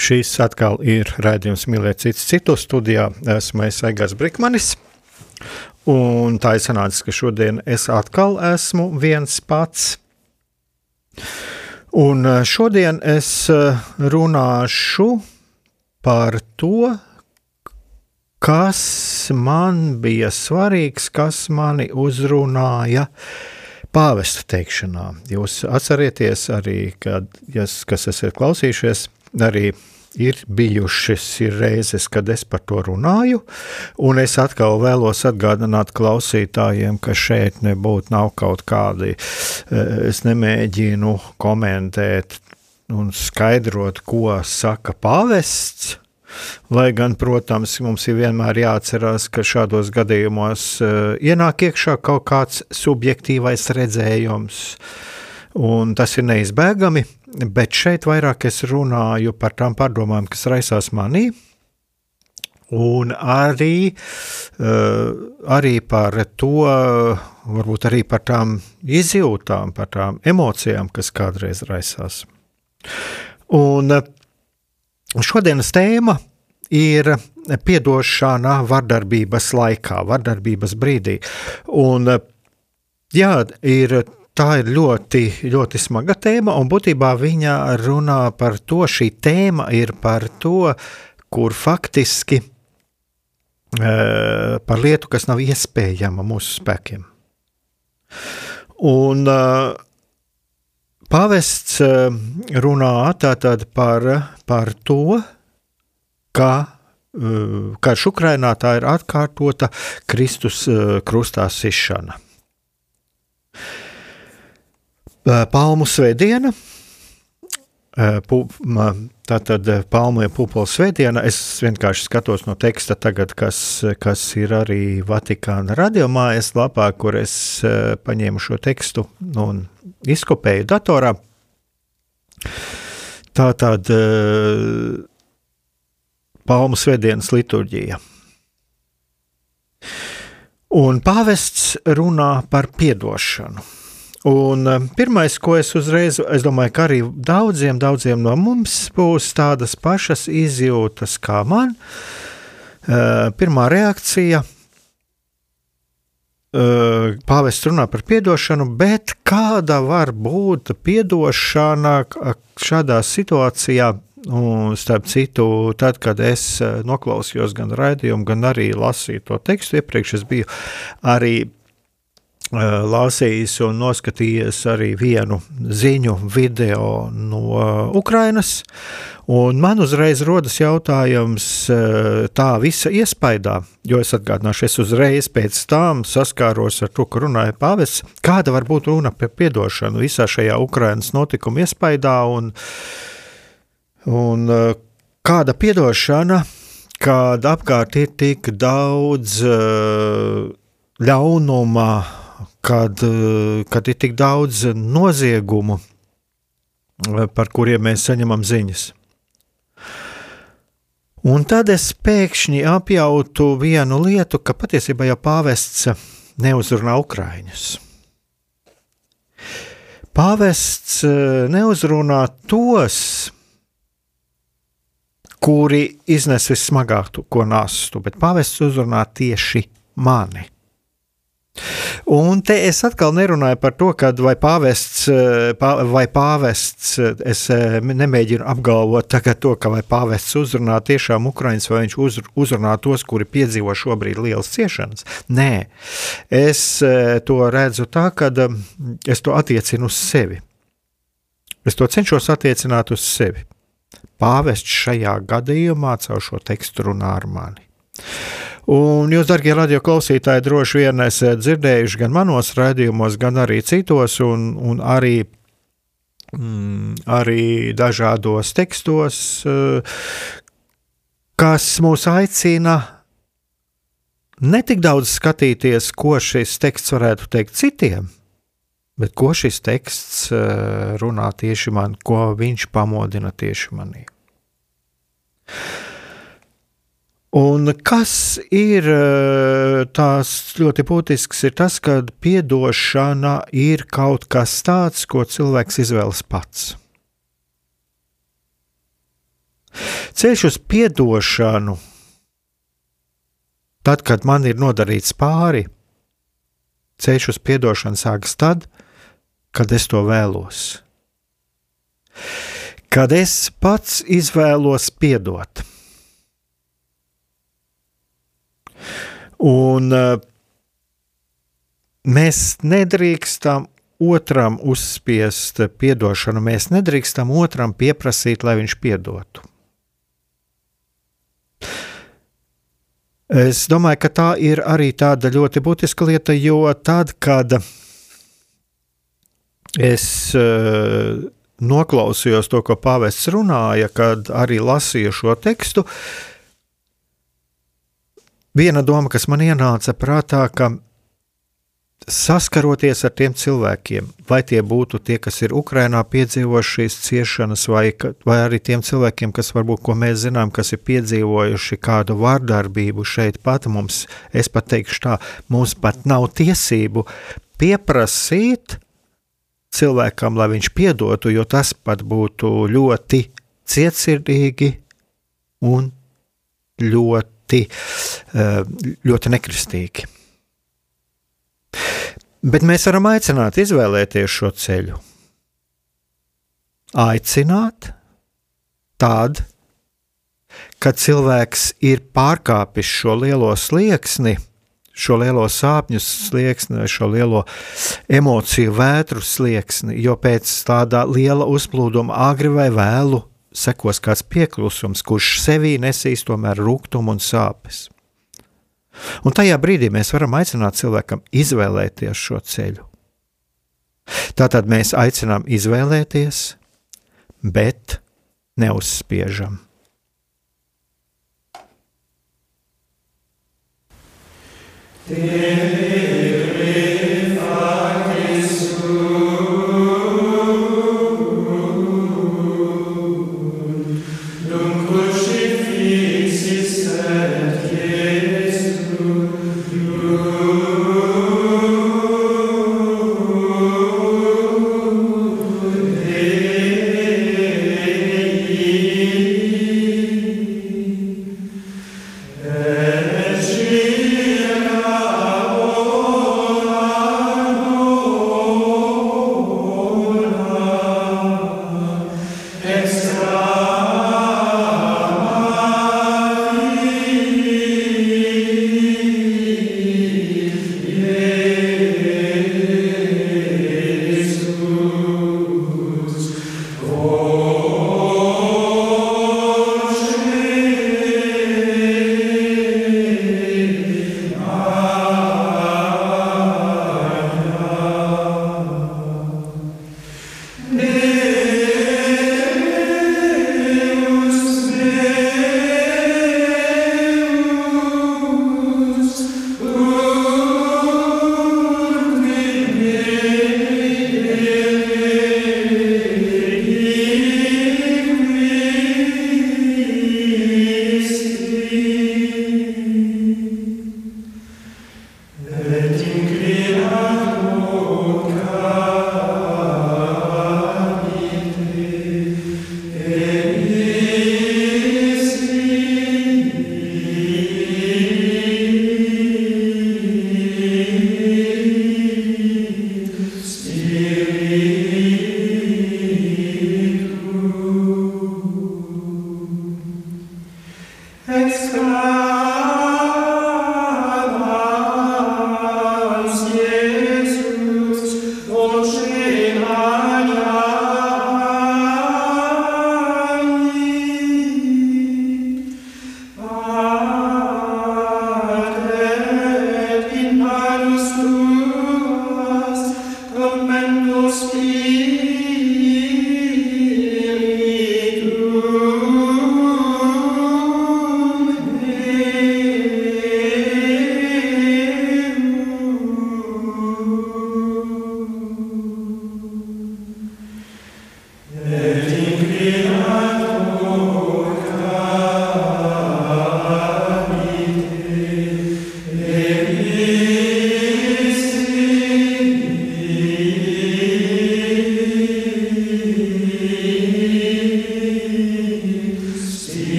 Šīs atkal ir raidījums Mīlēt citu citu studijā. Esmu es Egars Brikmanis. Un tā ir sanācis, ka šodien es atkal esmu viens pats. Un eh, šodien es eh, runāšu par to, kas man bija svarīgs, kas mani uzrunāja pāvesta teikšanā. Jūs atcerieties arī, kad, kas esat klausījušies arī ir bijušas ir reizes, kad es par to runāju, un es atkal vēlos atgādināt klausītājiem, ka šeit nebūtu nav kaut kādi, eh, es nemēģinu komentēt un skaidrot, ko saka pāvests. Lai gan, protams, mums ir vienmēr jāatcerās, ka šādos gadījumos uh, ienāk iekšā kaut kāds subjektīvais redzējums, un tas ir neizbēgami bet šeit vairāk es runāju par tām pārdomām, kas raisās manī, un arī, uh, arī par to, varbūt arī par tām izjūtām, par tām emocijām, kas kādreiz raisās. Un uh, šodienas tēma ir piedošana vardarbības laikā, vardarbības brīdī. Un, uh, jā, ir Tā ir ļoti, ļoti smaga tēma, un būtībā viņa runā par to, šī tēma ir par to, kur faktiski uh, par lietu, kas nav iespējama mūsu spēkiem. Un uh, pavests uh, runā tātad par, par to, ka karš Ukrainā tā ir atkārtota Kristus krustā sišana. Palmu svētdiena. Tātad palmu pupola svētdiena. Es vienkārši skatos no teksta tagad, kas, kas ir arī Vatikāna radiomājas lapā, kur es paņēmu šo tekstu un izkopēju datorā. Tātad palmu svētdienas liturģija. Un pāvests runā par piedošanu. Un eh, pirmais, ko es uzreiz, es domāju, ka arī daudziem, daudziem no mums būs tādas pašas izjūtas kā man. Eh, pirmā reakcija eh, Pāvests runā par atdošanu, bet kāda var būt atdošana šādā situācijā? Un, starp citu, tad, kad es noklausījos gan raidījumu, gan arī lasīju to tekstu, iepriekš es biju arī lasījis un noskatījies arī vienu ziņu video no Ukrainas. Un man uzreiz rodas jautājums, eh, tā visa iespaidā, jo es atgādināšu, es uzreiz pēc tam saskāros ar to, ka runāja Pāvests, kāda var būt runa par piedošanu visā šajā Ukrainas notikuma iespaidā un, un eh, kāda piedošana, kad apkārt ir tik daudz ļaunuma, kad, eh, kad ir tik daudz noziegumu, eh, par kuriem mēs saņemam ziņas. Un tad es pēkšņi apjautu vienu lietu, ka patiesībā jau pāvests neuzrunā Ukrāņus. Pāvests eh, neuzrunā tos, kuri iznes vissmagāko nastu, bet pāvests uzrunā tieši mani. Un te es atkal nerunāju par to, ka vai pāvests, vai pāvests es nemēģinu apgalvot to, ka vai pāvests uzrunā tiešām Ukraiņus, vai viņš uz, uzrunā tos, kuri piedzīvo šobrīd lielas ciešanas. Nē, es to redzu tā, ka es to attiecinu uz sevi. Es to cenšos attiecināt uz sevi. Pāvests šajā gadījumā caur šo tekstu runā ar mani. Un jūs, darbie radio klausītāji, droši vien esat dzirdējuši gan manos raidījumos, gan arī citos, un, un arī, mm, arī dažādos tekstos, eh, kas mūs aicina ne tik daudz skatīties, ko šis teksts varētu teikt citiem, bet ko šis teksts eh, runā tieši man, ko viņš pamodina tieši manī. Un kas ir eh, tās ļoti būtisks, ir tas, ka atdošana ir kaut kas tāds, ko cilvēks izvēlas pats. Ceļš uz atdošanu, tad, kad man ir nodarīts pāri, ceļš uz atdošanu sākas tad, kad es to vēlos. Kad es pats izvēlos piedot. Un uh, mēs nedrīkstam otram uzspiest atdošanu, mēs nedrīkstam otram pieprasīt, lai viņš piedotu. Es domāju, ka tā ir arī tāda ļoti būtiska lieta, jo tad, kad es uh, noklausījos to, ko Pāvests runāja, kad arī lasīju šo tekstu, uh, Viena doma, kas man ienāca prātā, ka saskaroties ar tiem cilvēkiem, vai tie būtu tie, kas ir Ukrajinā piedzīvojuši šīs ciešanas, vai, vai arī tiem cilvēkiem, kas varbūt, ko mēs zinām, kas ir piedzīvojuši kādu vārdarbību šeit pat mums, es pat teikšu tā, mums pat nav tiesību pieprasīt cilvēkam, lai viņš piedotu, jo tas pat būtu ļoti cietsirdīgi un ļoti ļoti, eh, ļoti nekristīgi. Bet mēs varam aicināt izvēlēties šo ceļu. Aicināt tādu, kad cilvēks ir pārkāpis šo lielo slieksni, šo lielo sāpju slieksni, šo lielo emociju vētru slieksni, jo pēc tāda liela uzplūduma agri vai vēlu sekos kāds pieklusums, kurš sevī nesīs tomēr rūkumu un sāpes. Un tajā brīdī mēs varam aicināt cilvēkam izvēlēties šo ceļu. Tātad mēs aicinām izvēlēties, bet neuzspiežam. Tevi. It's gone.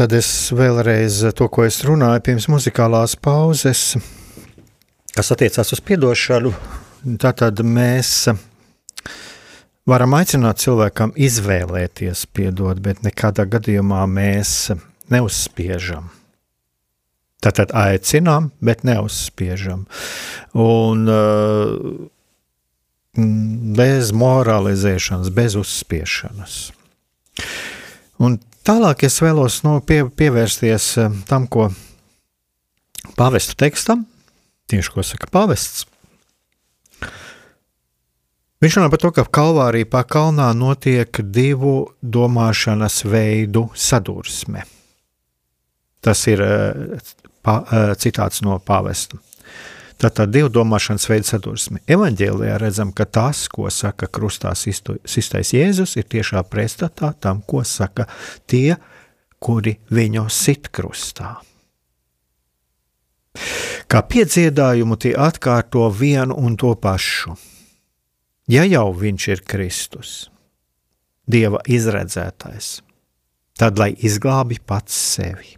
Tad es vēlreiz to, ko es runāju pirms muzikālās pauzes, kas attiecās uz atdošanu. Tātad mēs varam aicināt cilvēkam izvēlēties piedot, bet nekādā gadījumā mēs neuzspiežam. Tātad aicinām, bet neuzspiežam. Un uh, bez moralizēšanas, bez uzspiešanas. Un Tālāk es vēlos no, pie, pievērsties eh, tam, ko pāvesta tekstam, tieši ko saka pāvests. Viņš runā par to, ka Kalvārija pa kalnā notiek divu domāšanas veidu sadursme. Tas ir eh, eh, citāts no pāvesta. Tātad divu domāšanas veidu sadursme. Evanģēlijā redzam, ka tas, ko saka krustā sistais Jēzus, ir tiešā pretstatā tam, ko saka tie, kuri viņu sit krustā. Kā piedziedājumu tie atkārto vienu un to pašu. Ja jau viņš ir Kristus, Dieva izredzētais, tad lai izglābi pats sevi.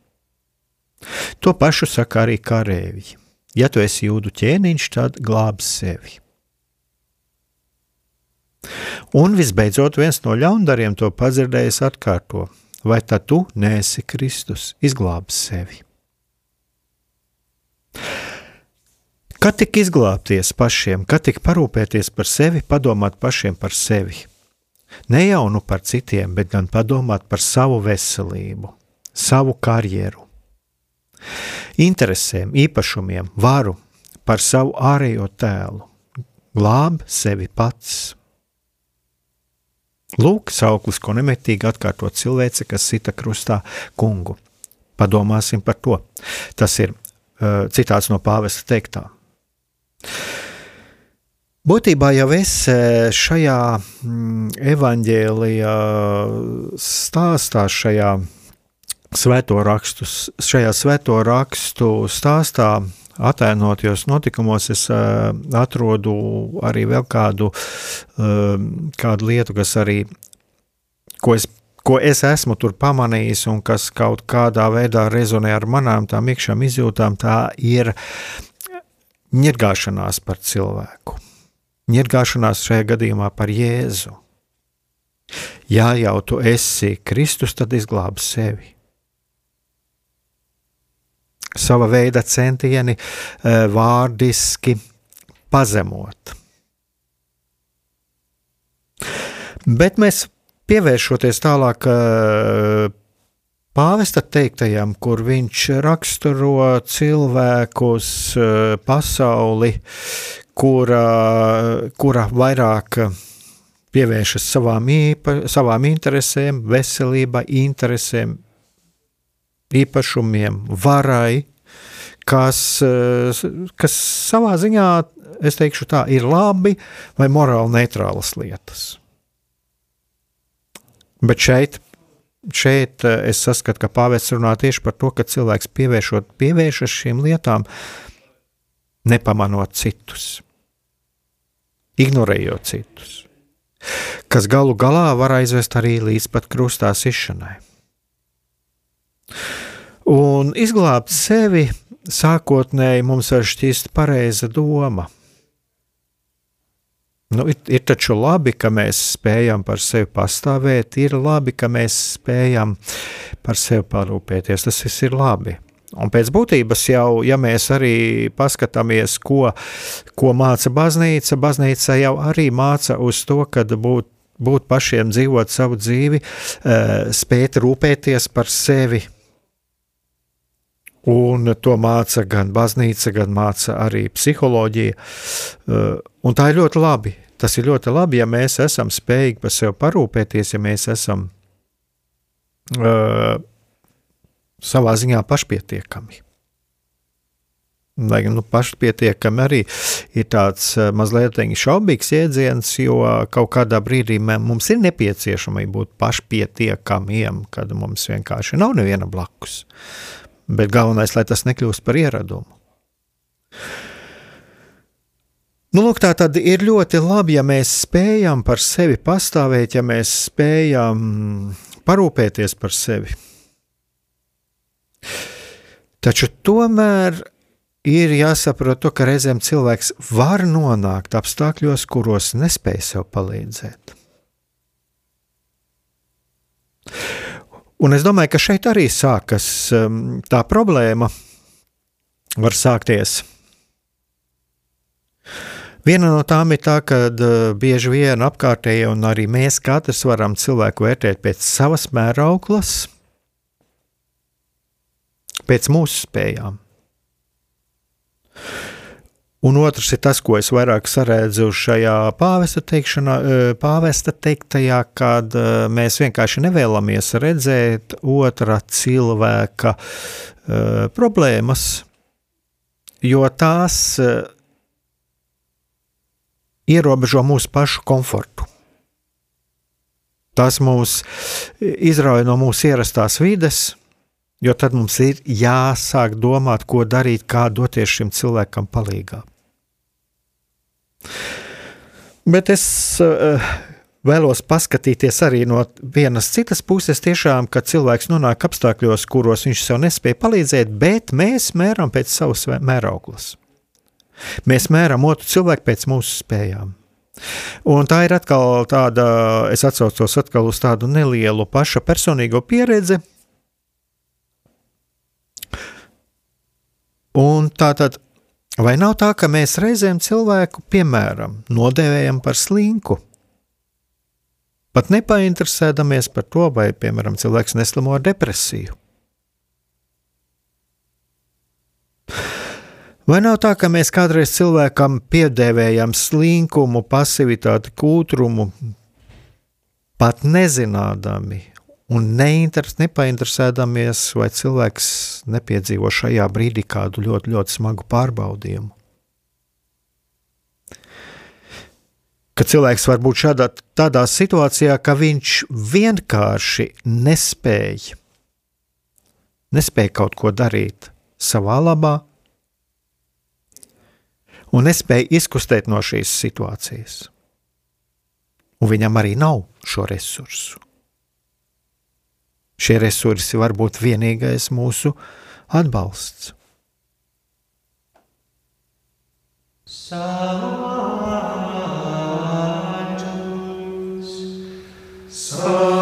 To pašu saka arī karēji. Ja tu esi jūdu ķēniņš, tad glābs sevi. Un visbeidzot, viens no ļaundariem to padzirdējis atkārto: Vai tad tu neesi Kristus, izglābs sevi? Kad tik izglābties pašiem, kad tik parūpēties par sevi, padomāt pašiem par sevi. Ne jau nu par citiem, bet gan padomāt par savu veselību, savu karjeru, interesēm, īpašumiem, varu, par savu ārējo tēlu. Glāb sevi pats. Lūk, sauklis, ko nemitīgi atkārto cilvēce, kas sita krustā kungu. Padomāsim par to. Tas ir uh, citāts no pāvesta teiktā. Būtībā jau es šajā mm, evaņģēlijā stāstā, šajā svēto rakstu, šajā svēto rakstu stāstā, attēlotajos notikumos, es uh, atrodu arī vēl kādu, uh, kādu lietu, kas arī, ko es, ko es esmu tur pamanījis un kas kaut kādā veidā rezonē ar manām tām iekšām izjūtām, tā ir ņirgāšanās par cilvēku. Ņirgāšanās šajā gadījumā par Jēzu. Ja jau tu esi Kristus, tad izglābi sevi sava veida centieni eh, vārdiski pazemot. Bet mēs pievēršoties tālāk eh, pāvesta teiktajam, kur viņš raksturo cilvēkus, eh, pasauli, kura, kura vairāk pievēršas savām, īpa, savām interesēm, veselībai, interesēm, īpašumiem, varai, kas, eh, kas savā ziņā, es teikšu tā, ir labi vai morāli neitrālas lietas. Bet šeit, šeit eh, es saskatu, ka pāvests runā tieši par to, ka cilvēks pievēršot, pievēršas šīm lietām, nepamanot citus, ignorējot citus, kas galu galā var aizvest arī līdz pat krustā sišanai. Un izglābt sevi sākotnēji mums var šķist pareiza doma. Nu, ir, ir taču labi, ka mēs spējam par sevi pastāvēt, ir labi, ka mēs spējam par sevi parūpēties. Tas viss ir labi. Un pēc būtības jau, ja mēs arī paskatāmies, ko, ko māca baznīca, baznīca jau arī māca uz to, ka būt, būt pašiem, dzīvot savu dzīvi, spēt rūpēties par sevi. Un to māca gan baznīca, gan māca arī psiholoģija. Un tā ir ļoti labi. Tas ir ļoti labi, ja mēs esam spējīgi par sevi parūpēties, ja mēs esam uh, savā ziņā pašpietiekami. Lai gan nu, pašpietiekami arī ir tāds mazliet šaubīgs jēdziens, jo kaut kādā brīdī mums ir nepieciešama būt pašpietiekamiem, kad mums vienkārši nav neviena blakus. Bet galvenais, lai tas nekļūst par ieradumu. Nu, lūk, tā tad ir ļoti labi, ja mēs spējam par sevi pastāvēt, ja mēs spējam parūpēties par sevi. Taču tomēr ir jāsaprot, to, ka reizēm cilvēks var nonākt apstākļos, kuros nespēj sev palīdzēt. Un es domāju, ka šeit arī sākas um, tā problēma, var sākties Viena no tām ir tā, ka uh, bieži vien apkārtējie un arī mēs katrs varam cilvēku vērtēt pēc savas mērauklas, pēc mūsu spējām. Un otrs ir tas, ko es vairāk saredzu šajā pāvesta, teikšanā, pāvesta teiktajā, kad mēs vienkārši nevēlamies redzēt otra cilvēka uh, problēmas, jo tās ierobežo mūsu pašu komfortu. Tas mūs izrauj no mūsu ierastās vides, jo tad mums ir jāsāk domāt, ko darīt, kā doties šim cilvēkam palīdzīgā. Bet es uh, vēlos paskatīties arī no vienas citas puses, tiešām, kad cilvēks nonāk apstākļos, kuros viņš sev nespēja palīdzēt, bet mēs mēram pēc savas mērauklas. Mēs mēram otru cilvēku pēc mūsu spējām. Un tā ir atkal tāda, es atcaucos atkal uz tādu nelielu paša personīgo pieredzi. Un tā tad, vai nav tā, ka mēs reizēm cilvēku, piemēram, nodēvējam par slinku? Pat nepainteresēdamies par to, vai, piemēram, cilvēks neslimo ar depresiju. Vai nav tā, ka mēs kādreiz cilvēkam piedēvējam slinkumu, pasivitāti, kūtrumu, pat nezinādami un neinteres, nepainteresēdamies, vai cilvēks nepiedzīvo šajā brīdī kādu ļoti, ļoti smagu pārbaudījumu? Ka cilvēks var būt šādā tādā situācijā, ka viņš vienkārši nespēja, nespēja kaut ko darīt savā labā, un nespēja izkustēt no šīs situācijas. Un viņam arī nav šo resursu. Šie resursi var būt vienīgais mūsu atbalsts. Sanctus, Sanctus.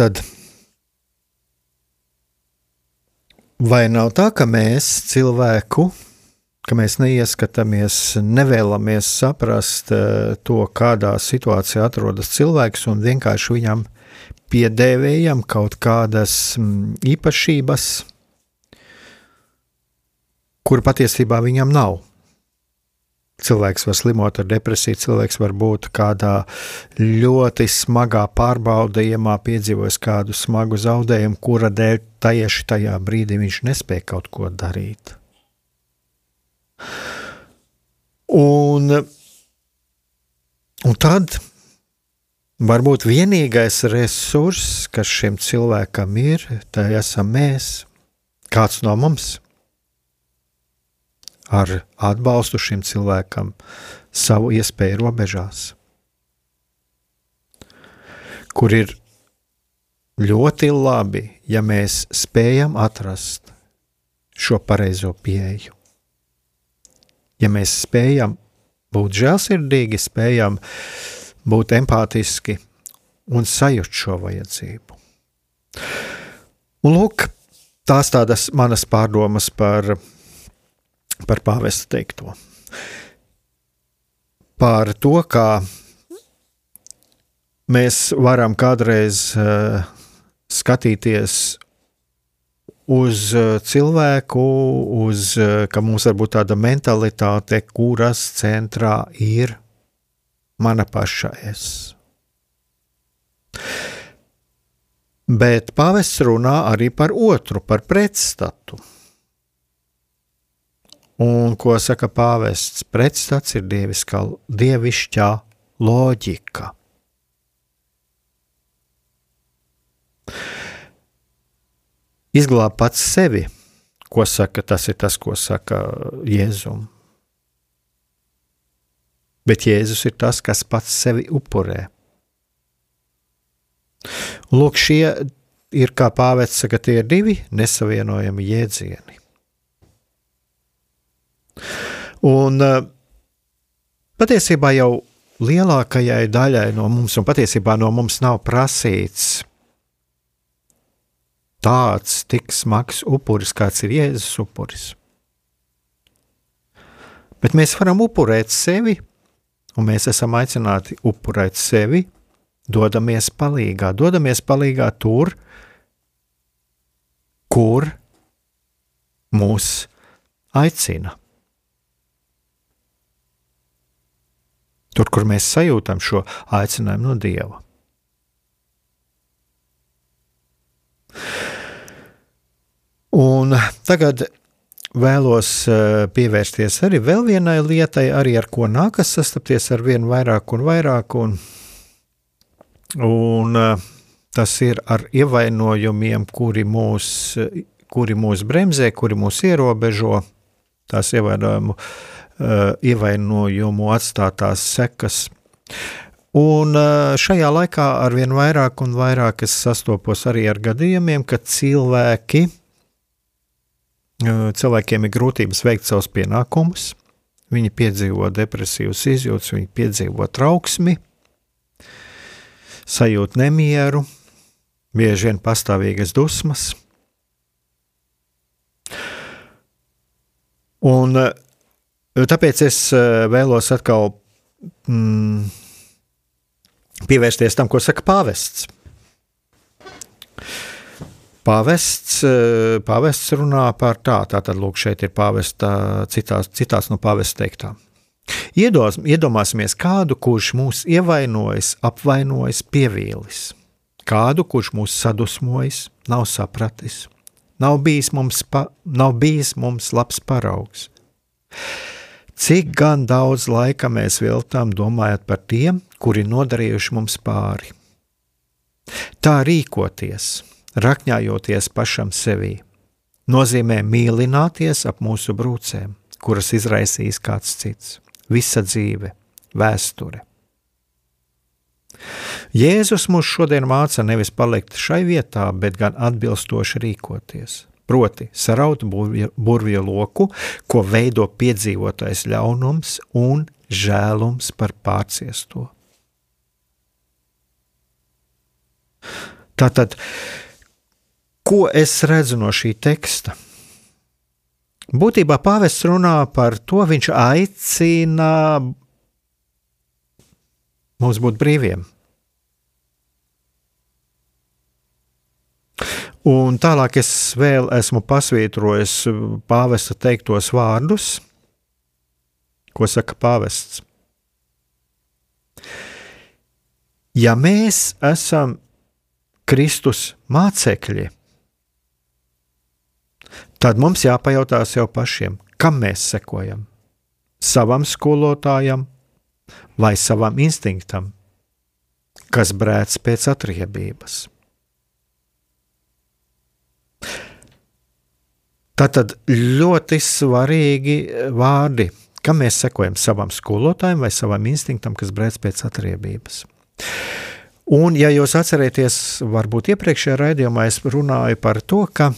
Tad Vai nav tā, ka mēs cilvēku, ka mēs neieskatāmies, nevēlamies saprast uh, to, kādā situācijā atrodas cilvēks, un vienkārši viņam piedēvējam kaut kādas mm, īpašības, kur patiesībā viņam nav? Cilvēks var slimot ar depresiju, cilvēks var būt kādā ļoti smagā pārbaudījumā, piedzīvojis kādu smagu zaudējumu, kura dēļ tieši tajā brīdī viņš nespēja kaut ko darīt. Un, un tad varbūt vienīgais resurss, kas šim cilvēkam ir, tā esam mēs, kāds no mums ar atbalstu šim cilvēkam savu iespēju robežās, kur ir ļoti labi, ja mēs spējam atrast šo pareizo pieeju. Ja mēs spējam būt žēlsirdīgi, spējam būt empātiski un sajust šo vajadzību. Un lūk, tās tādas manas pārdomas par par pāvesta teikto. Par to, kā mēs varam kādreiz uh, skatīties uz uh, cilvēku, uz, uh, ka mums var būt tāda mentalitāte, kuras centrā ir mana paša es. Bet pāvests runā arī par otru, par pretstatu. Un ko saka pāvests? Pretstats ir dieviskā, dievišķā loģika. Izglāb pats sevi, ko saka, tas ir tas, ko saka Jēzum. Bet Jēzus ir tas, kas pats sevi upurē. Lūk, šie ir, kā pāvests saka, tie divi nesavienojami jēdzieni. Un eh, patiesībā jau lielākajai daļai no mums, un patiesībā no mums nav prasīts tāds tik smags upuris, kāds ir Jēzus upuris. Bet mēs varam upurēt sevi, un mēs esam aicināti upurēt sevi, dodamies palīgā, dodamies palīgā tur, kur mūs aicina. Tur, kur mēs sajūtam šo aicinājumu no Dieva. Un tagad vēlos eh, pievērsties arī vēl vienai lietai, arī ar ko nākas sastapties ar vien vairāk un vairāk. Un, un eh, tas ir ar ievainojumiem, kuri mūs, kuri mūs bremzē, kuri mūs ierobežo. Tās ievainojumu Uh, ievainojumu atstātās sekas. Un uh, šajā laikā arvien vairāk un vairāk es sastopos arī ar gadījumiem, kad cilvēki, uh, cilvēkiem ir grūtības veikt savus pienākumus, viņi piedzīvo depresīvas izjūtas, viņi piedzīvo trauksmi, sajūt nemieru, bieži vien pastāvīgas dusmas. Un Tāpēc es vēlos atkal mm, pievērsties tam, ko saka pāvests. Pāvests, pāvests runā par tā, tātad lūk, šeit ir pāvesta citās, citās no pāvesta teiktām. Iedos, iedomāsimies kādu, kurš mūs ievainojis, apvainojis, pievīlis. Kādu, kurš mūs sadusmojis, nav sapratis, nav bijis mums, pa, nav bijis mums labs paraugs. Cik gan daudz laika mēs veltām domājot par tiem, kuri nodarījuši mums pāri. Tā rīkoties, rakņājoties pašam sevī, nozīmē mīlināties ap mūsu brūcēm, kuras izraisīs kāds cits, visa dzīve, vēsture. Jēzus mūs šodien māca nevis palikt šai vietā, bet gan atbilstoši rīkoties proti, saraut burvju loku, ko veido piedzīvotais ļaunums un žēlums par pārciesto. Tātad, ko es redzu no šī teksta? Būtībā pāvests runā par to, viņš aicina mums būt brīviem. Un tālāk es vēl esmu pasvītrojis pāvesta teiktos vārdus, ko saka pāvests. Ja mēs esam Kristus mācekļi, tad mums jāpajautā sev pašiem, kam mēs sekojam? Savam skolotājam vai savam instinktam, kas brēc pēc atriebības. Tātad ļoti svarīgi vārdi, kam mēs sekojam savam skolotājam vai savam instinktam, kas brēc pēc atriebības. Un, ja jūs atcerieties, varbūt iepriekšējā raidījumā es runāju par to, ka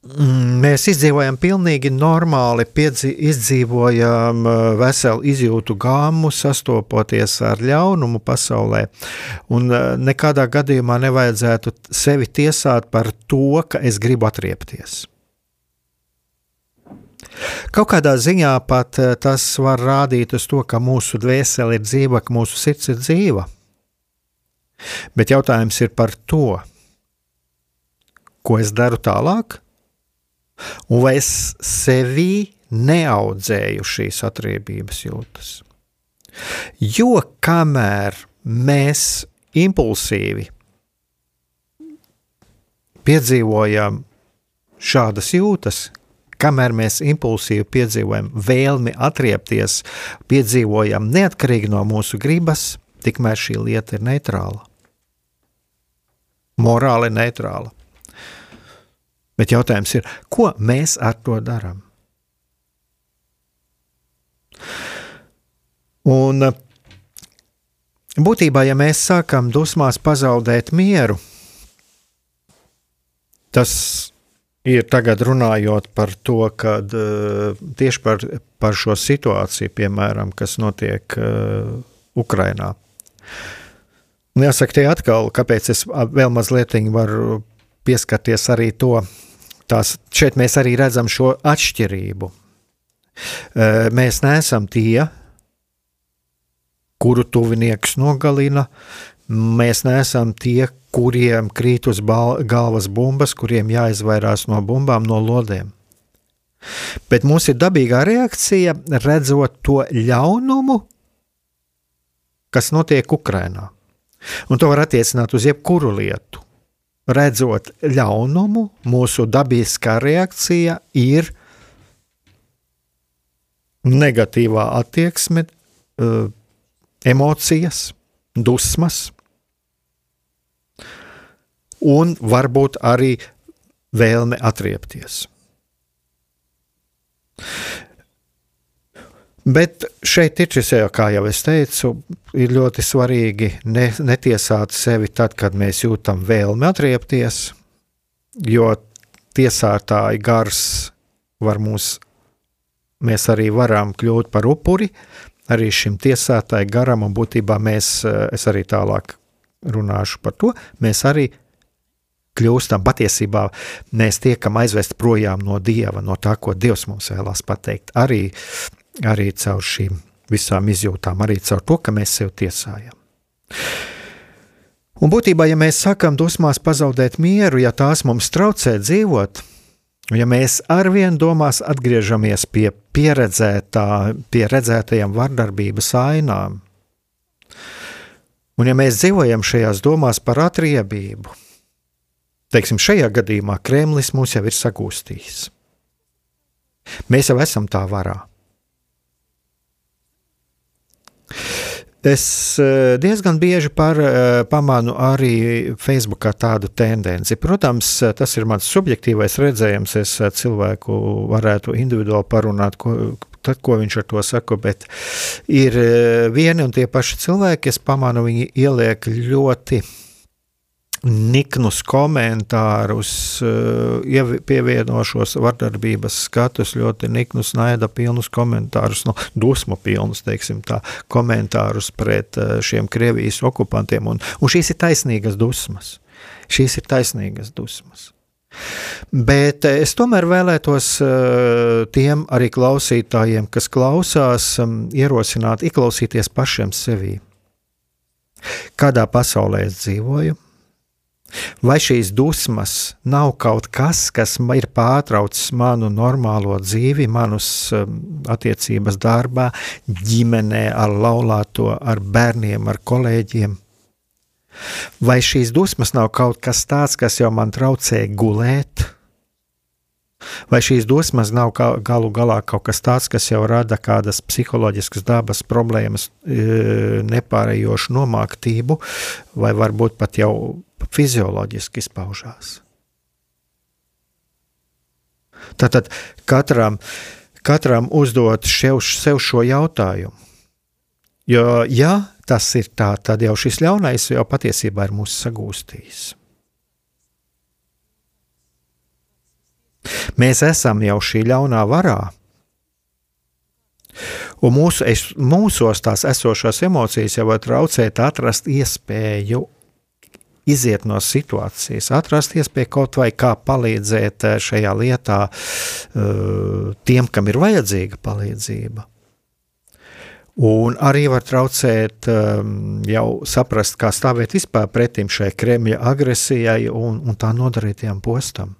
mēs izdzīvojam pilnīgi normāli, piedzi, izdzīvojam uh, veselu izjūtu gāmu, sastopoties ar ļaunumu pasaulē. Un uh, nekādā gadījumā nevajadzētu sevi tiesāt par to, ka es gribu atriepties. Kaut kādā ziņā pat uh, tas var rādīt uz to, ka mūsu dvēsele ir dzīva, ka mūsu sirds ir dzīva. Bet jautājums ir par to, ko es daru tālāk, un vai es sevī neaudzēju šīs atriebības jūtas. Jo kamēr mēs impulsīvi piedzīvojam šādas jūtas, kamēr mēs impulsīvi piedzīvojam vēlmi atriepties, piedzīvojam neatkarīgi no mūsu gribas, tikmēr šī lieta ir neitrāla morāli neitrāla. Bet jautājums ir, ko mēs ar to darām? Un būtībā, ja mēs sākam dusmās pazaudēt mieru, tas ir tagad runājot par to, kad tieši par, par šo situāciju, piemēram, kas notiek uh. Uh, Un jāsaka, tie atkal, kāpēc es vēl mazliet varu pieskarties arī to. Tās, šeit mēs arī redzam šo atšķirību. Mēs neesam tie, kuru tuvinieks nogalina. Mēs neesam tie, kuriem krīt uz galvas bumbas, kuriem jāizvairās no bumbām, no lodēm. Bet mums ir dabīgā reakcija, redzot to ļaunumu, kas notiek Ukrajinā. Un to var attiecināt uz jebkuru lietu. Redzot ļaunumu, mūsu dabiskā reakcija ir negatīvā attieksme, eh, emocijas, dusmas, un varbūt arī vēlme atriepties. Bet šeit ir šis kā jau es teicu, ir ļoti svarīgi ne, netiesāt sevi tad, kad mēs jūtam vēlmi atriepties, jo tiesātāji gars var mūs, mēs arī varam kļūt par upuri arī šim tiesātāju garam, un būtībā mēs, es arī tālāk runāšu par to, mēs arī kļūstam patiesībā, mēs tiekam aizvest projām no Dieva, no tā, ko Dievs mums vēlās pateikt. Arī arī caur šīm visām izjūtām, arī caur to, ka mēs sev tiesājam. Un būtībā, ja mēs sakām dusmās pazaudēt mieru, ja tās mums traucē dzīvot, ja mēs arvien domās atgriežamies pie pieredzētā, pie redzētajām vardarbības ainām, un ja mēs dzīvojam šajās domās par atriebību, teiksim, šajā gadījumā Kremlis mūs jau ir sagūstījis. Mēs jau esam tā varā. Es eh, diezgan bieži par, eh, pamanu arī Facebookā tādu tendenci. Protams, tas ir mans subjektīvais redzējums. Es eh, cilvēku varētu individuāli parunāt, ko, tad, ko viņš ar to saka, bet ir vieni un tie paši cilvēki, es pamanu, viņi ieliek ļoti niknus komentārus, uh, pievienošos vardarbības skatus, ļoti niknus, naida pilnus komentārus, no dusmu pilnus, teiksim tā, komentārus pret uh, šiem Krievijas okupantiem, un, un šīs ir taisnīgas dusmas. Šīs ir taisnīgas dusmas. Bet eh, es tomēr vēlētos eh, tiem arī klausītājiem, kas klausās, um, ierosināt, ieklausīties pašiem sevī. Kādā pasaulē es dzīvoju? Vai šīs dusmas nav kaut kas, kas ir pārtraucis manu normālo dzīvi, manus um, attiecības darbā, ģimenē, ar laulāto, ar bērniem, ar kolēģiem? Vai šīs dusmas nav kaut kas tāds, kas jau man traucē gulēt? Vai šīs dusmas nav galu galā kaut kas tāds, kas jau rada kādas psiholoģiskas dabas problēmas, e, nepārējošu nomāktību, vai varbūt pat jau fizioloģiski izpaužās? Tātad katram, katram uzdot sev, sev šo jautājumu. Jo, ja tas ir tā, tad jau šis ļaunais jau patiesībā ir mūsu sagūstījis. Mēs esam jau šī ļaunā varā. Un mūsu, es, mūsos tās esošās emocijas jau var traucēt atrast iespēju iziet no situācijas, atrast iespēju kaut vai kā palīdzēt eh, šajā lietā uh, tiem, kam ir vajadzīga palīdzība. Un arī var traucēt um, jau saprast, kā stāvēt vispār pretim šai Kremļa agresijai un, un tā nodarītajam postam.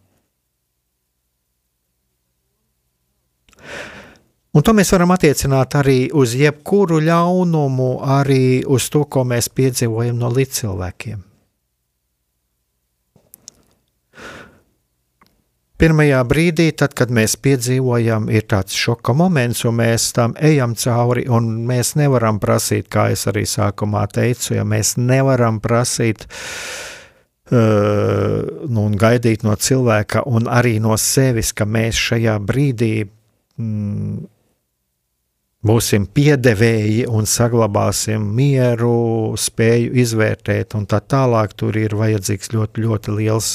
Un to mēs varam attiecināt arī uz jebkuru ļaunumu, arī uz to, ko mēs piedzīvojam no līdzcilvēkiem. Pirmajā brīdī, tad, kad mēs piedzīvojam, ir tāds šoka moments, un mēs tam ejam cauri, un mēs nevaram prasīt, kā es arī sākumā teicu, ja mēs nevaram prasīt uh, nu, un gaidīt no cilvēka, un arī no sevis, ka mēs šajā brīdī mm, būsim piedevēji un saglabāsim mieru, spēju izvērtēt, un tā tālāk tur ir vajadzīgs ļoti, ļoti liels,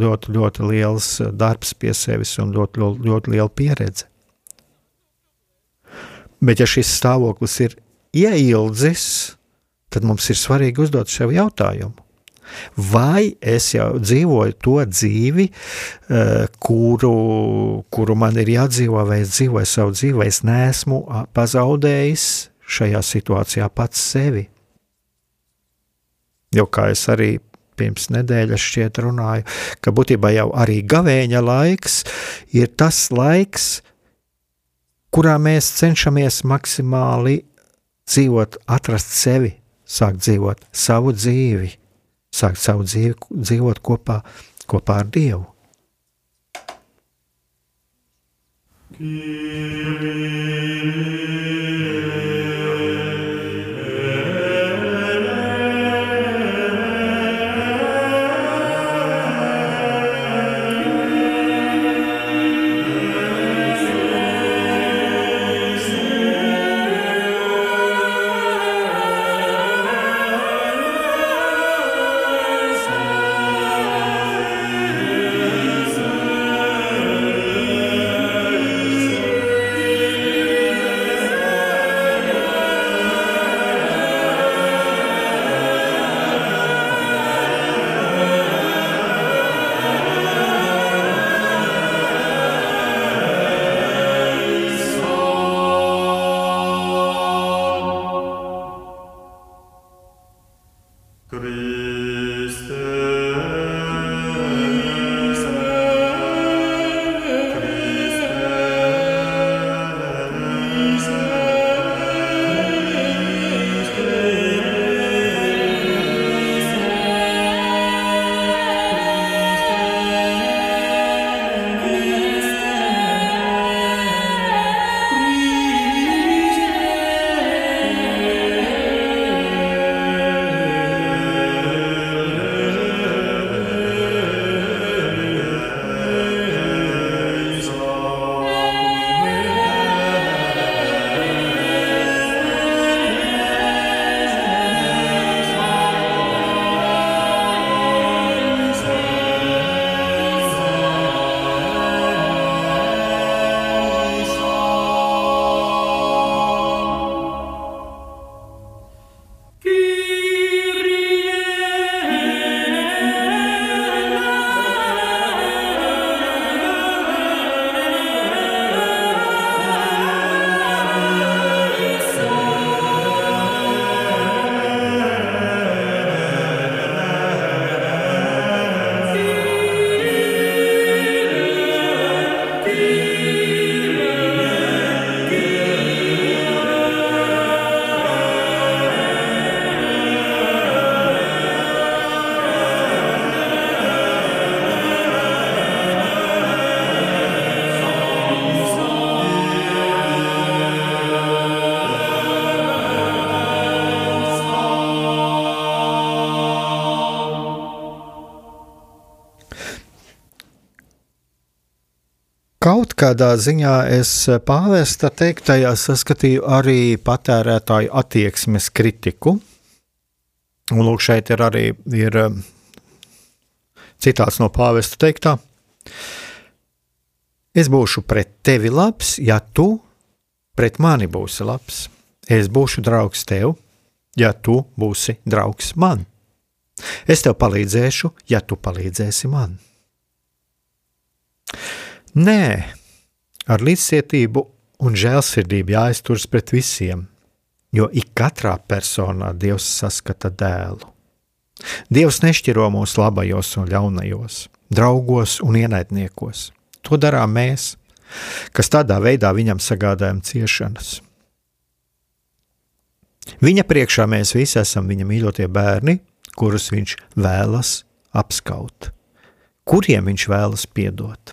ļoti, ļoti liels darbs pie sevis un ļoti, ļoti, ļoti liela pieredze. Bet, ja šis stāvoklis ir ieildzis, tad mums ir svarīgi uzdot sev jautājumu, vai es jau dzīvoju to dzīvi, eh, kuru, kuru man ir jādzīvo, vai es dzīvoju savu dzīvi, vai es neesmu pazaudējis šajā situācijā pats sevi. Jo kā es arī pirms nedēļas šķiet runāju, ka būtībā jau arī gavēņa laiks ir tas laiks, kurā mēs cenšamies maksimāli dzīvot, atrast sevi, sākt dzīvot savu dzīvi sākt savu dzīvi, dzīvot kopā, kopā ar Dievu. Kyrie. Kaut kādā ziņā es pāvesta teiktajā saskatīju arī patērētāju attieksmes kritiku. Un lūk, šeit ir arī ir um, citāts no pāvesta teiktā. Es būšu pret tevi labs, ja tu pret mani būsi labs. Es būšu draugs tev, ja tu būsi draugs man. Es tev palīdzēšu, ja tu palīdzēsi man. Nē, ar līdzcietību un žēlsirdību jāizturas pret visiem, jo ik katrā personā Dievs saskata dēlu. Dievs nešķiro mūsu labajos un ļaunajos, draugos un ienaidniekos. To darām mēs, kas tādā veidā viņam sagādājam ciešanas. Viņa priekšā mēs visi esam viņa mīļotie bērni, kurus viņš vēlas apskaut, kuriem viņš vēlas piedot.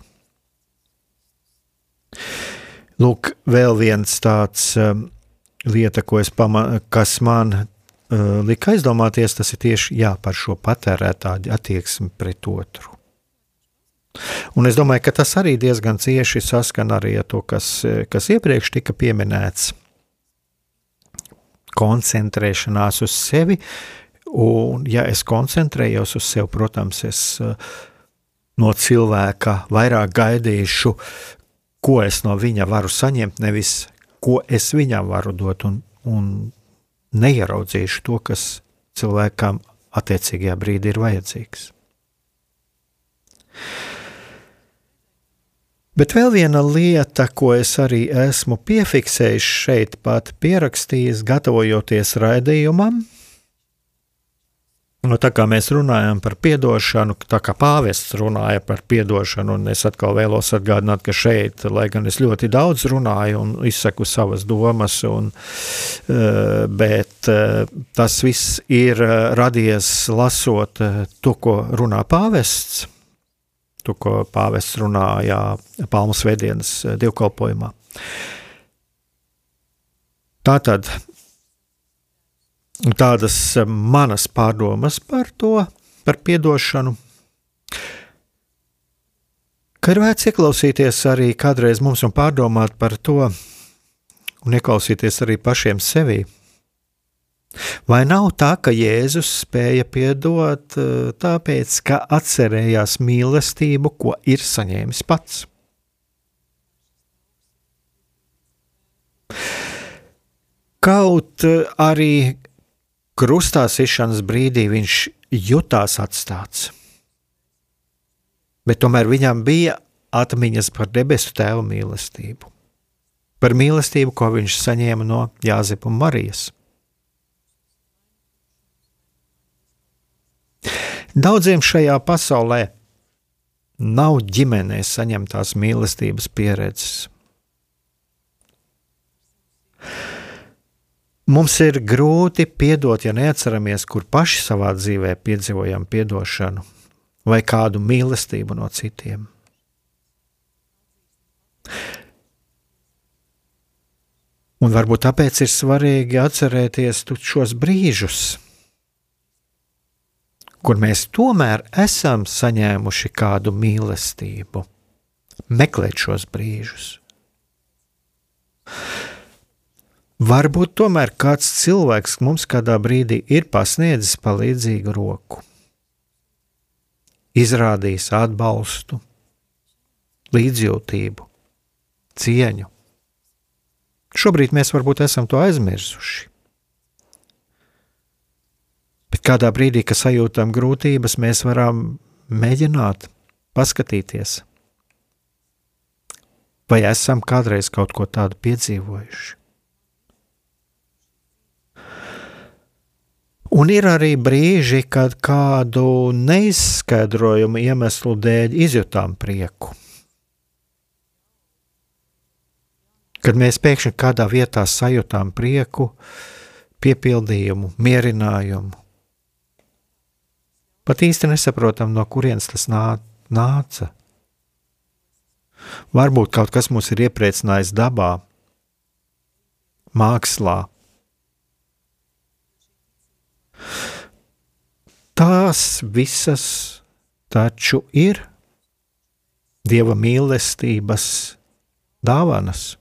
Lūk, vēl viens tāds um, lieta, pama, kas man uh, lika aizdomāties, tas ir tieši jā, par šo patērētāju attieksmi pret otru. Un es domāju, ka tas arī diezgan cieši saskan arī ar to, kas, kas iepriekš tika pieminēts. Koncentrēšanās uz sevi, un ja es koncentrējos uz sevi, protams, es uh, no cilvēka vairāk gaidīšu, ko es no viņa varu saņemt, nevis ko es viņam varu dot, un, un neieraudzīšu to, kas cilvēkam attiecīgajā brīdī ir vajadzīgs. Bet vēl viena lieta, ko es arī esmu piefiksējis šeit, pat pierakstījis, gatavojoties raidījumam, Nu, tā kā mēs runājam par atdošanu, tā kā pāvests runāja par atdošanu, un es atkal vēlos atgādināt, ka šeit, lai gan es ļoti daudz runāju un izsaku savas domas, un, eh, bet eh, tas viss ir eh, radies lasot to, ko runā pāvests, to, ko pāvests runāja Palmas Svētdienas dievkalpojumā. Tātad tādas eh, manas pārdomas par to, par atdošanu. Ka ir vērts ieklausīties arī kādreiz mums un pārdomāt par to, un ieklausīties arī pašiem sevi. Vai nav tā, ka Jēzus spēja piedot eh, tāpēc, ka atcerējās mīlestību, ko ir saņēmis pats? Kaut eh, arī krustā sišanas brīdī viņš jutās atstāts. Bet tomēr viņam bija atmiņas par debesu tēva mīlestību, par mīlestību, ko viņš saņēma no Jāzepa un Marijas. Daudziem šajā pasaulē nav ģimenē saņemtās mīlestības pieredzes. Mums ir grūti piedot, ja neatceramies, kur paši savā dzīvē piedzīvojam atdošanu vai kādu mīlestību no citiem. Un varbūt tāpēc ir svarīgi atcerēties šos brīžus, kur mēs tomēr esam saņēmuši kādu mīlestību, meklēt šos brīžus. Varbūt tomēr kāds cilvēks mums kādā brīdī ir pasniedzis palīdzīgu roku, izrādījis atbalstu, līdzjūtību, cieņu. Šobrīd mēs varbūt esam to aizmirsuši. Bet kādā brīdī, kad sajūtam grūtības, mēs varam mēģināt paskatīties, vai esam kādreiz kaut ko tādu piedzīvojuši. Un ir arī brīži, kad kādu neizskaidrojumu iemeslu dēļ izjutām prieku. Kad mēs pēkšņi kādā vietā sajūtām prieku, piepildījumu, mierinājumu. Pat īsti nesaprotam, no kurienes tas nāca. Varbūt kaut kas mūs ir iepriecinājis dabā, mākslā, Tās visas taču ir dieva mīlestības dāvanas.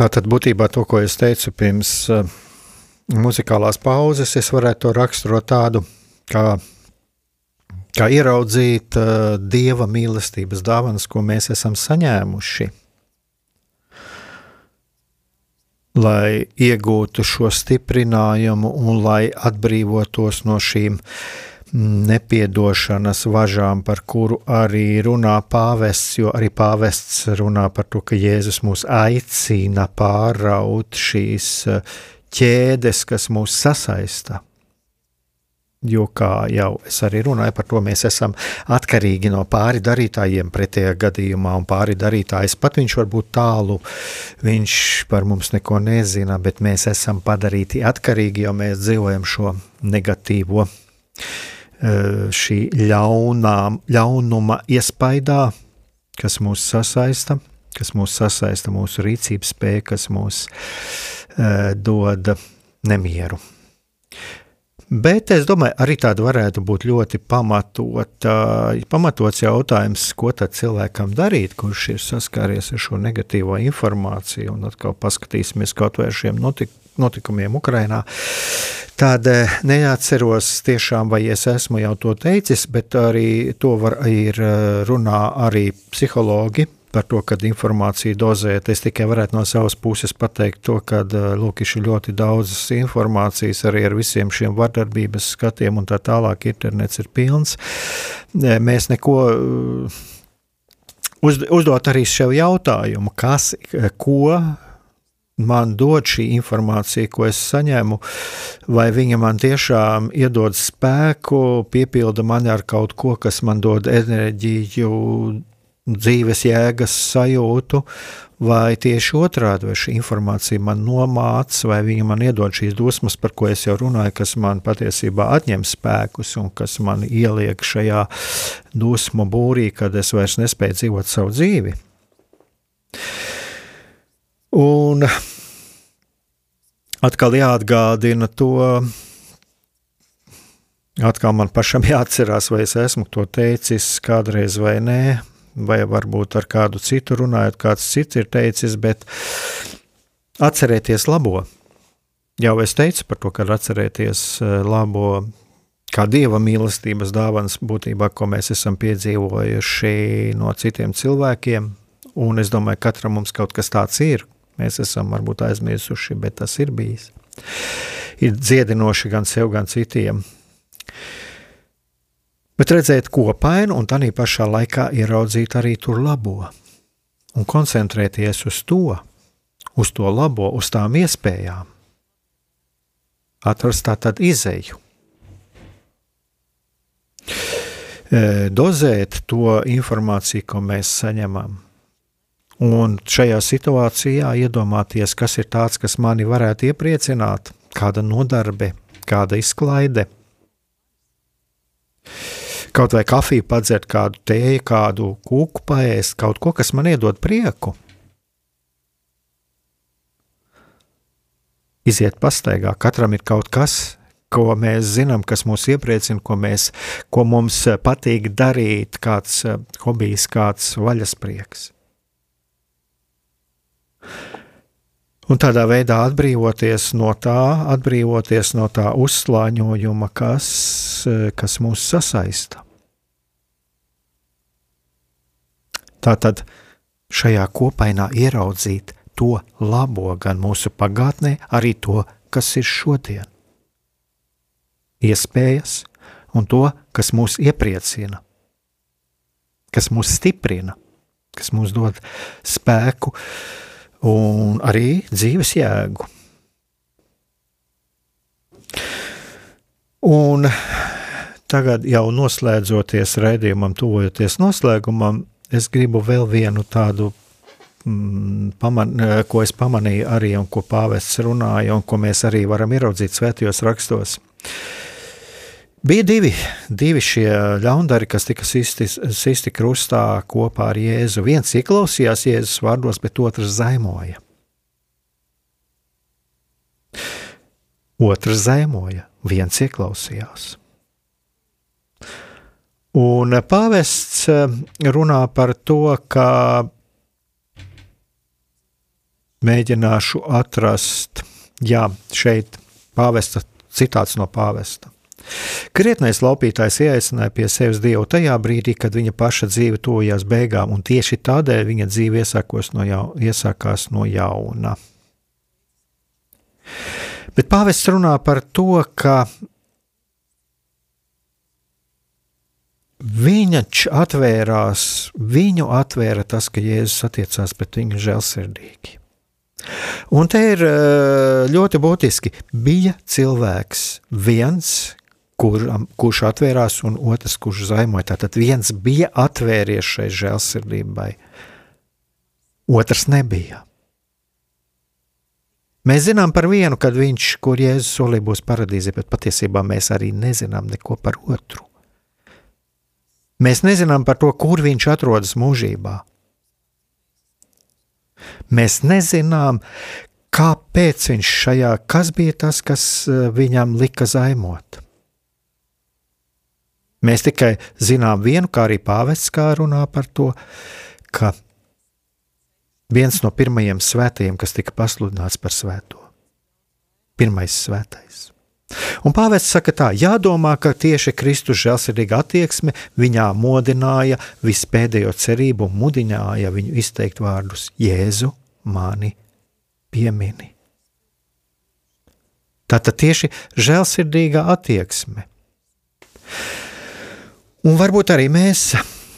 Tā tad būtībā to, ko es teicu pirms uh, muzikālās pauzes, es varētu to raksturot tādu, kā, kā ieraudzīt uh, dieva mīlestības dāvanas, ko mēs esam saņēmuši. Lai iegūtu šo stiprinājumu un lai atbrīvotos no šīm uh, nepiedošanas važām, par kuru arī runā pāvests, jo arī pāvests runā par to, ka Jēzus mūs aicina pāraut šīs eh, ķēdes, kas mūs sasaista. Jo, kā jau es arī runāju par to, mēs esam atkarīgi no pāri darītājiem pretējā gadījumā, un pāri darītājs pat viņš var būt tālu, viņš par mums neko nezina, bet mēs esam padarīti atkarīgi, jo mēs dzīvojam šo negatīvo šī ļaunā, ļaunuma iespaidā, kas mūs sasaista, kas mūs sasaista mūsu rīcības spēju, kas mūs uh, dod nemieru. Bet es domāju, arī tāda varētu būt ļoti pamatot, uh, pamatots jautājums, ko tad cilvēkam darīt, kurš ir saskāries ar šo negatīvo informāciju, un atkal paskatīsimies kaut vai ar šiem notik notikumiem Ukrainā. Tad eh, neatceros tiešām, vai es esmu jau to teicis, bet arī to var, ir eh, runā arī psihologi, par to, kad informāciju dozēt. Es tikai varētu no savas puses pateikt to, ka lūk, ir ļoti daudzas informācijas arī ar visiem šiem vardarbības skatiem un tā tālāk. Internets ir pilns. Mēs neko uz, uzdot arī sev jautājumu, kas, ko man dod šī informācija, ko es saņemu, vai viņa man tiešām iedod spēku, piepilda mani ar kaut ko, kas man dod enerģiju, dzīves jēgas sajūtu, vai tieši otrādi, vai šī informācija man nomāca, vai viņa man iedod šīs dusmas, par ko es jau runāju, kas man patiesībā atņem spēkus un kas man ieliek šajā dusmu būrī, kad es vairs nespēju dzīvot savu dzīvi. Un atkal jāatgādina to, atkal man pašam jāatcerās, vai es esmu to teicis kādreiz vai nē, vai varbūt ar kādu citu runājot, kāds cits ir teicis, bet atcerieties labo. Jau es teicu par to, ka atcerieties eh, labo, kā dieva mīlestības dāvāns būtībā, ko mēs esam piedzīvojuši no citiem cilvēkiem. Un es domāju, ka katram mums kaut kas tāds ir. Mēs esam varbūt aizmirsuši, bet tas ir bijis. Ir dziedinoši gan sev, gan citiem bet redzēt kopainu un tādā pašā laikā ieraudzīt arī tur labo un koncentrēties uz to, uz to labo, uz tām iespējām. Atrast tā tad izēju. Dozēt to informāciju, ko mēs saņemam. Un šajā situācijā iedomāties, kas ir tāds, kas mani varētu iepriecināt, kāda nodarbe, kāda izklaide kaut vai kafiju padzert, kādu tēju, kādu kūku paēst, kaut ko, kas man iedod prieku. Iziet pastaigā, katram ir kaut kas, ko mēs zinām, kas mūs iepriecina, ko, mēs, ko mums patīk darīt, kāds hobijs, kāds vaļasprieks. Un tādā veidā atbrīvoties no tā, atbrīvoties no tā uzslāņojuma, kas, kas mūs sasaista. Tā tad šajā kopainā ieraudzīt to labo gan mūsu pagātnē, arī to, kas ir šodien. Iespējas un to, kas mūs iepriecina, kas mūs stiprina, kas mums dod spēku, uh, un arī dzīves jēgu. Un tagad, jau noslēdzoties raidījumam, tuvojoties noslēgumam, es gribu vēl vienu tādu, mm, paman, ko es pamanīju arī, un ko pāvests runāja, un ko mēs arī varam ieraudzīt svētajos rakstos. Uh, Bija divi, divi šie ļaundari, kas tika sisti, sisti krustā kopā ar Jēzu. Viens ieklausījās Jēzus vārdos, bet otrs zaimoja. Otrs zaimoja, viens ieklausījās. Un pāvests eh, runā par to, ka mēģināšu atrast, jā, šeit pāvesta citāts no pāvesta. Krietnais laupītājs ieaicināja pie sevis Dievu tajā brīdī, kad viņa paša dzīve tuvojās beigām, un tieši tādēļ viņa dzīve no jau, iesākās no jauna. Bet pāvests runā par to, ka viņš atvērās, viņu atvēra tas, ka Jēzus attiecās pret viņu žēlsirdīgi. Un te ir eh, ļoti būtiski, bija cilvēks viens, kur, kurš atvērās, un otrs, kurš zaimoja. Tātad viens bija atvēries šai žēlsirdībai, otrs nebija. Mēs zinām par vienu, kad viņš, kur Jēzus solīja būs paradīze, bet patiesībā mēs arī nezinām neko par otru. Mēs nezinām par to, kur viņš atrodas mūžībā. Mēs nezinām, kāpēc viņš šajā, kas bija tas, kas eh, viņam lika zaimot. Mēs tikai zinām vienu, kā arī pāvests kā runā par to, ka viens no pirmajiem svētajiem, kas tika pasludināts par svēto, pirmais svētais, Un pāvests saka tā, jādomā, ka tieši Kristus žēlsirdīga attieksme viņā modināja vispēdējo cerību un mudināja viņu izteikt vārdus Jēzu mani piemini. Tātad tieši žēlsirdīga attieksme. Un varbūt arī mēs,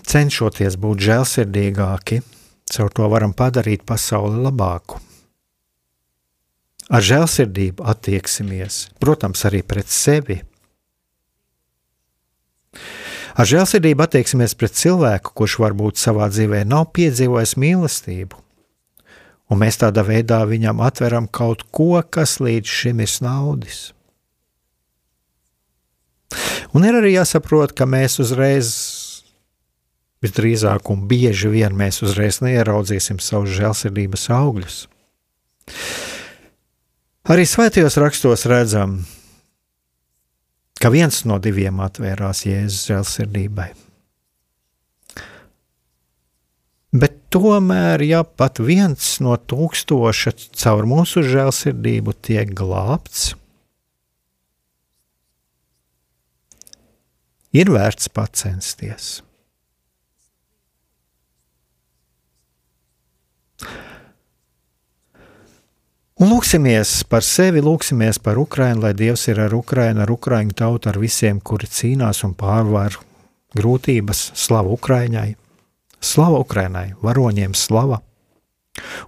cenšoties būt žēlsirdīgāki, caur to varam padarīt pasauli labāku ar žēlsirdību attieksimies, protams, arī pret sevi. Ar žēlsirdību attieksimies pret cilvēku, kurš varbūt savā dzīvē nav piedzīvojis mīlestību, un mēs tādā veidā viņam atveram kaut ko, kas līdz šim ir snaudis. Un ir arī jāsaprot, ka mēs uzreiz, visdrīzāk un bieži vien mēs uzreiz neieraudzīsim savus žēlsirdības augļus. Arī svētajos rakstos redzam, ka viens no diviem atvērās Jēzus žēlsirdībai. Bet tomēr, ja pat viens no tūkstoša caur mūsu žēlsirdību tiek glābts, ir vērts pacensties. Un lūksimies par sevi, lūksimies par Ukrajinu, lai Dievs ir ar Ukrajinu, ar Ukraiņu tautu, ar visiem, kuri cīnās un pārvar grūtības. Slavu Ukraiņai, slava Ukraiņai, varoņiem slava.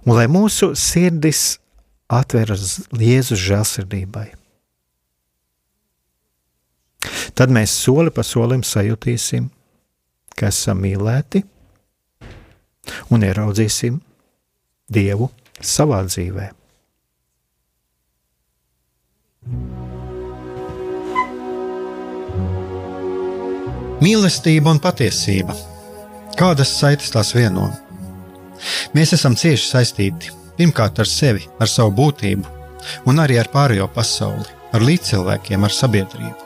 Un lai mūsu sirdis atveras Jēzus žēlsirdībai. Tad mēs soli pa solim sajutīsim, ka esam mīlēti un ieraudzīsim Dievu savā dzīvēm. Mīlestība un patiesība. Kādas saites tās vieno? Mēs esam cieši saistīti pirmkārt ar sevi, ar savu būtību, un arī ar pārējo pasauli, ar līdzcilvēkiem, ar sabiedrību.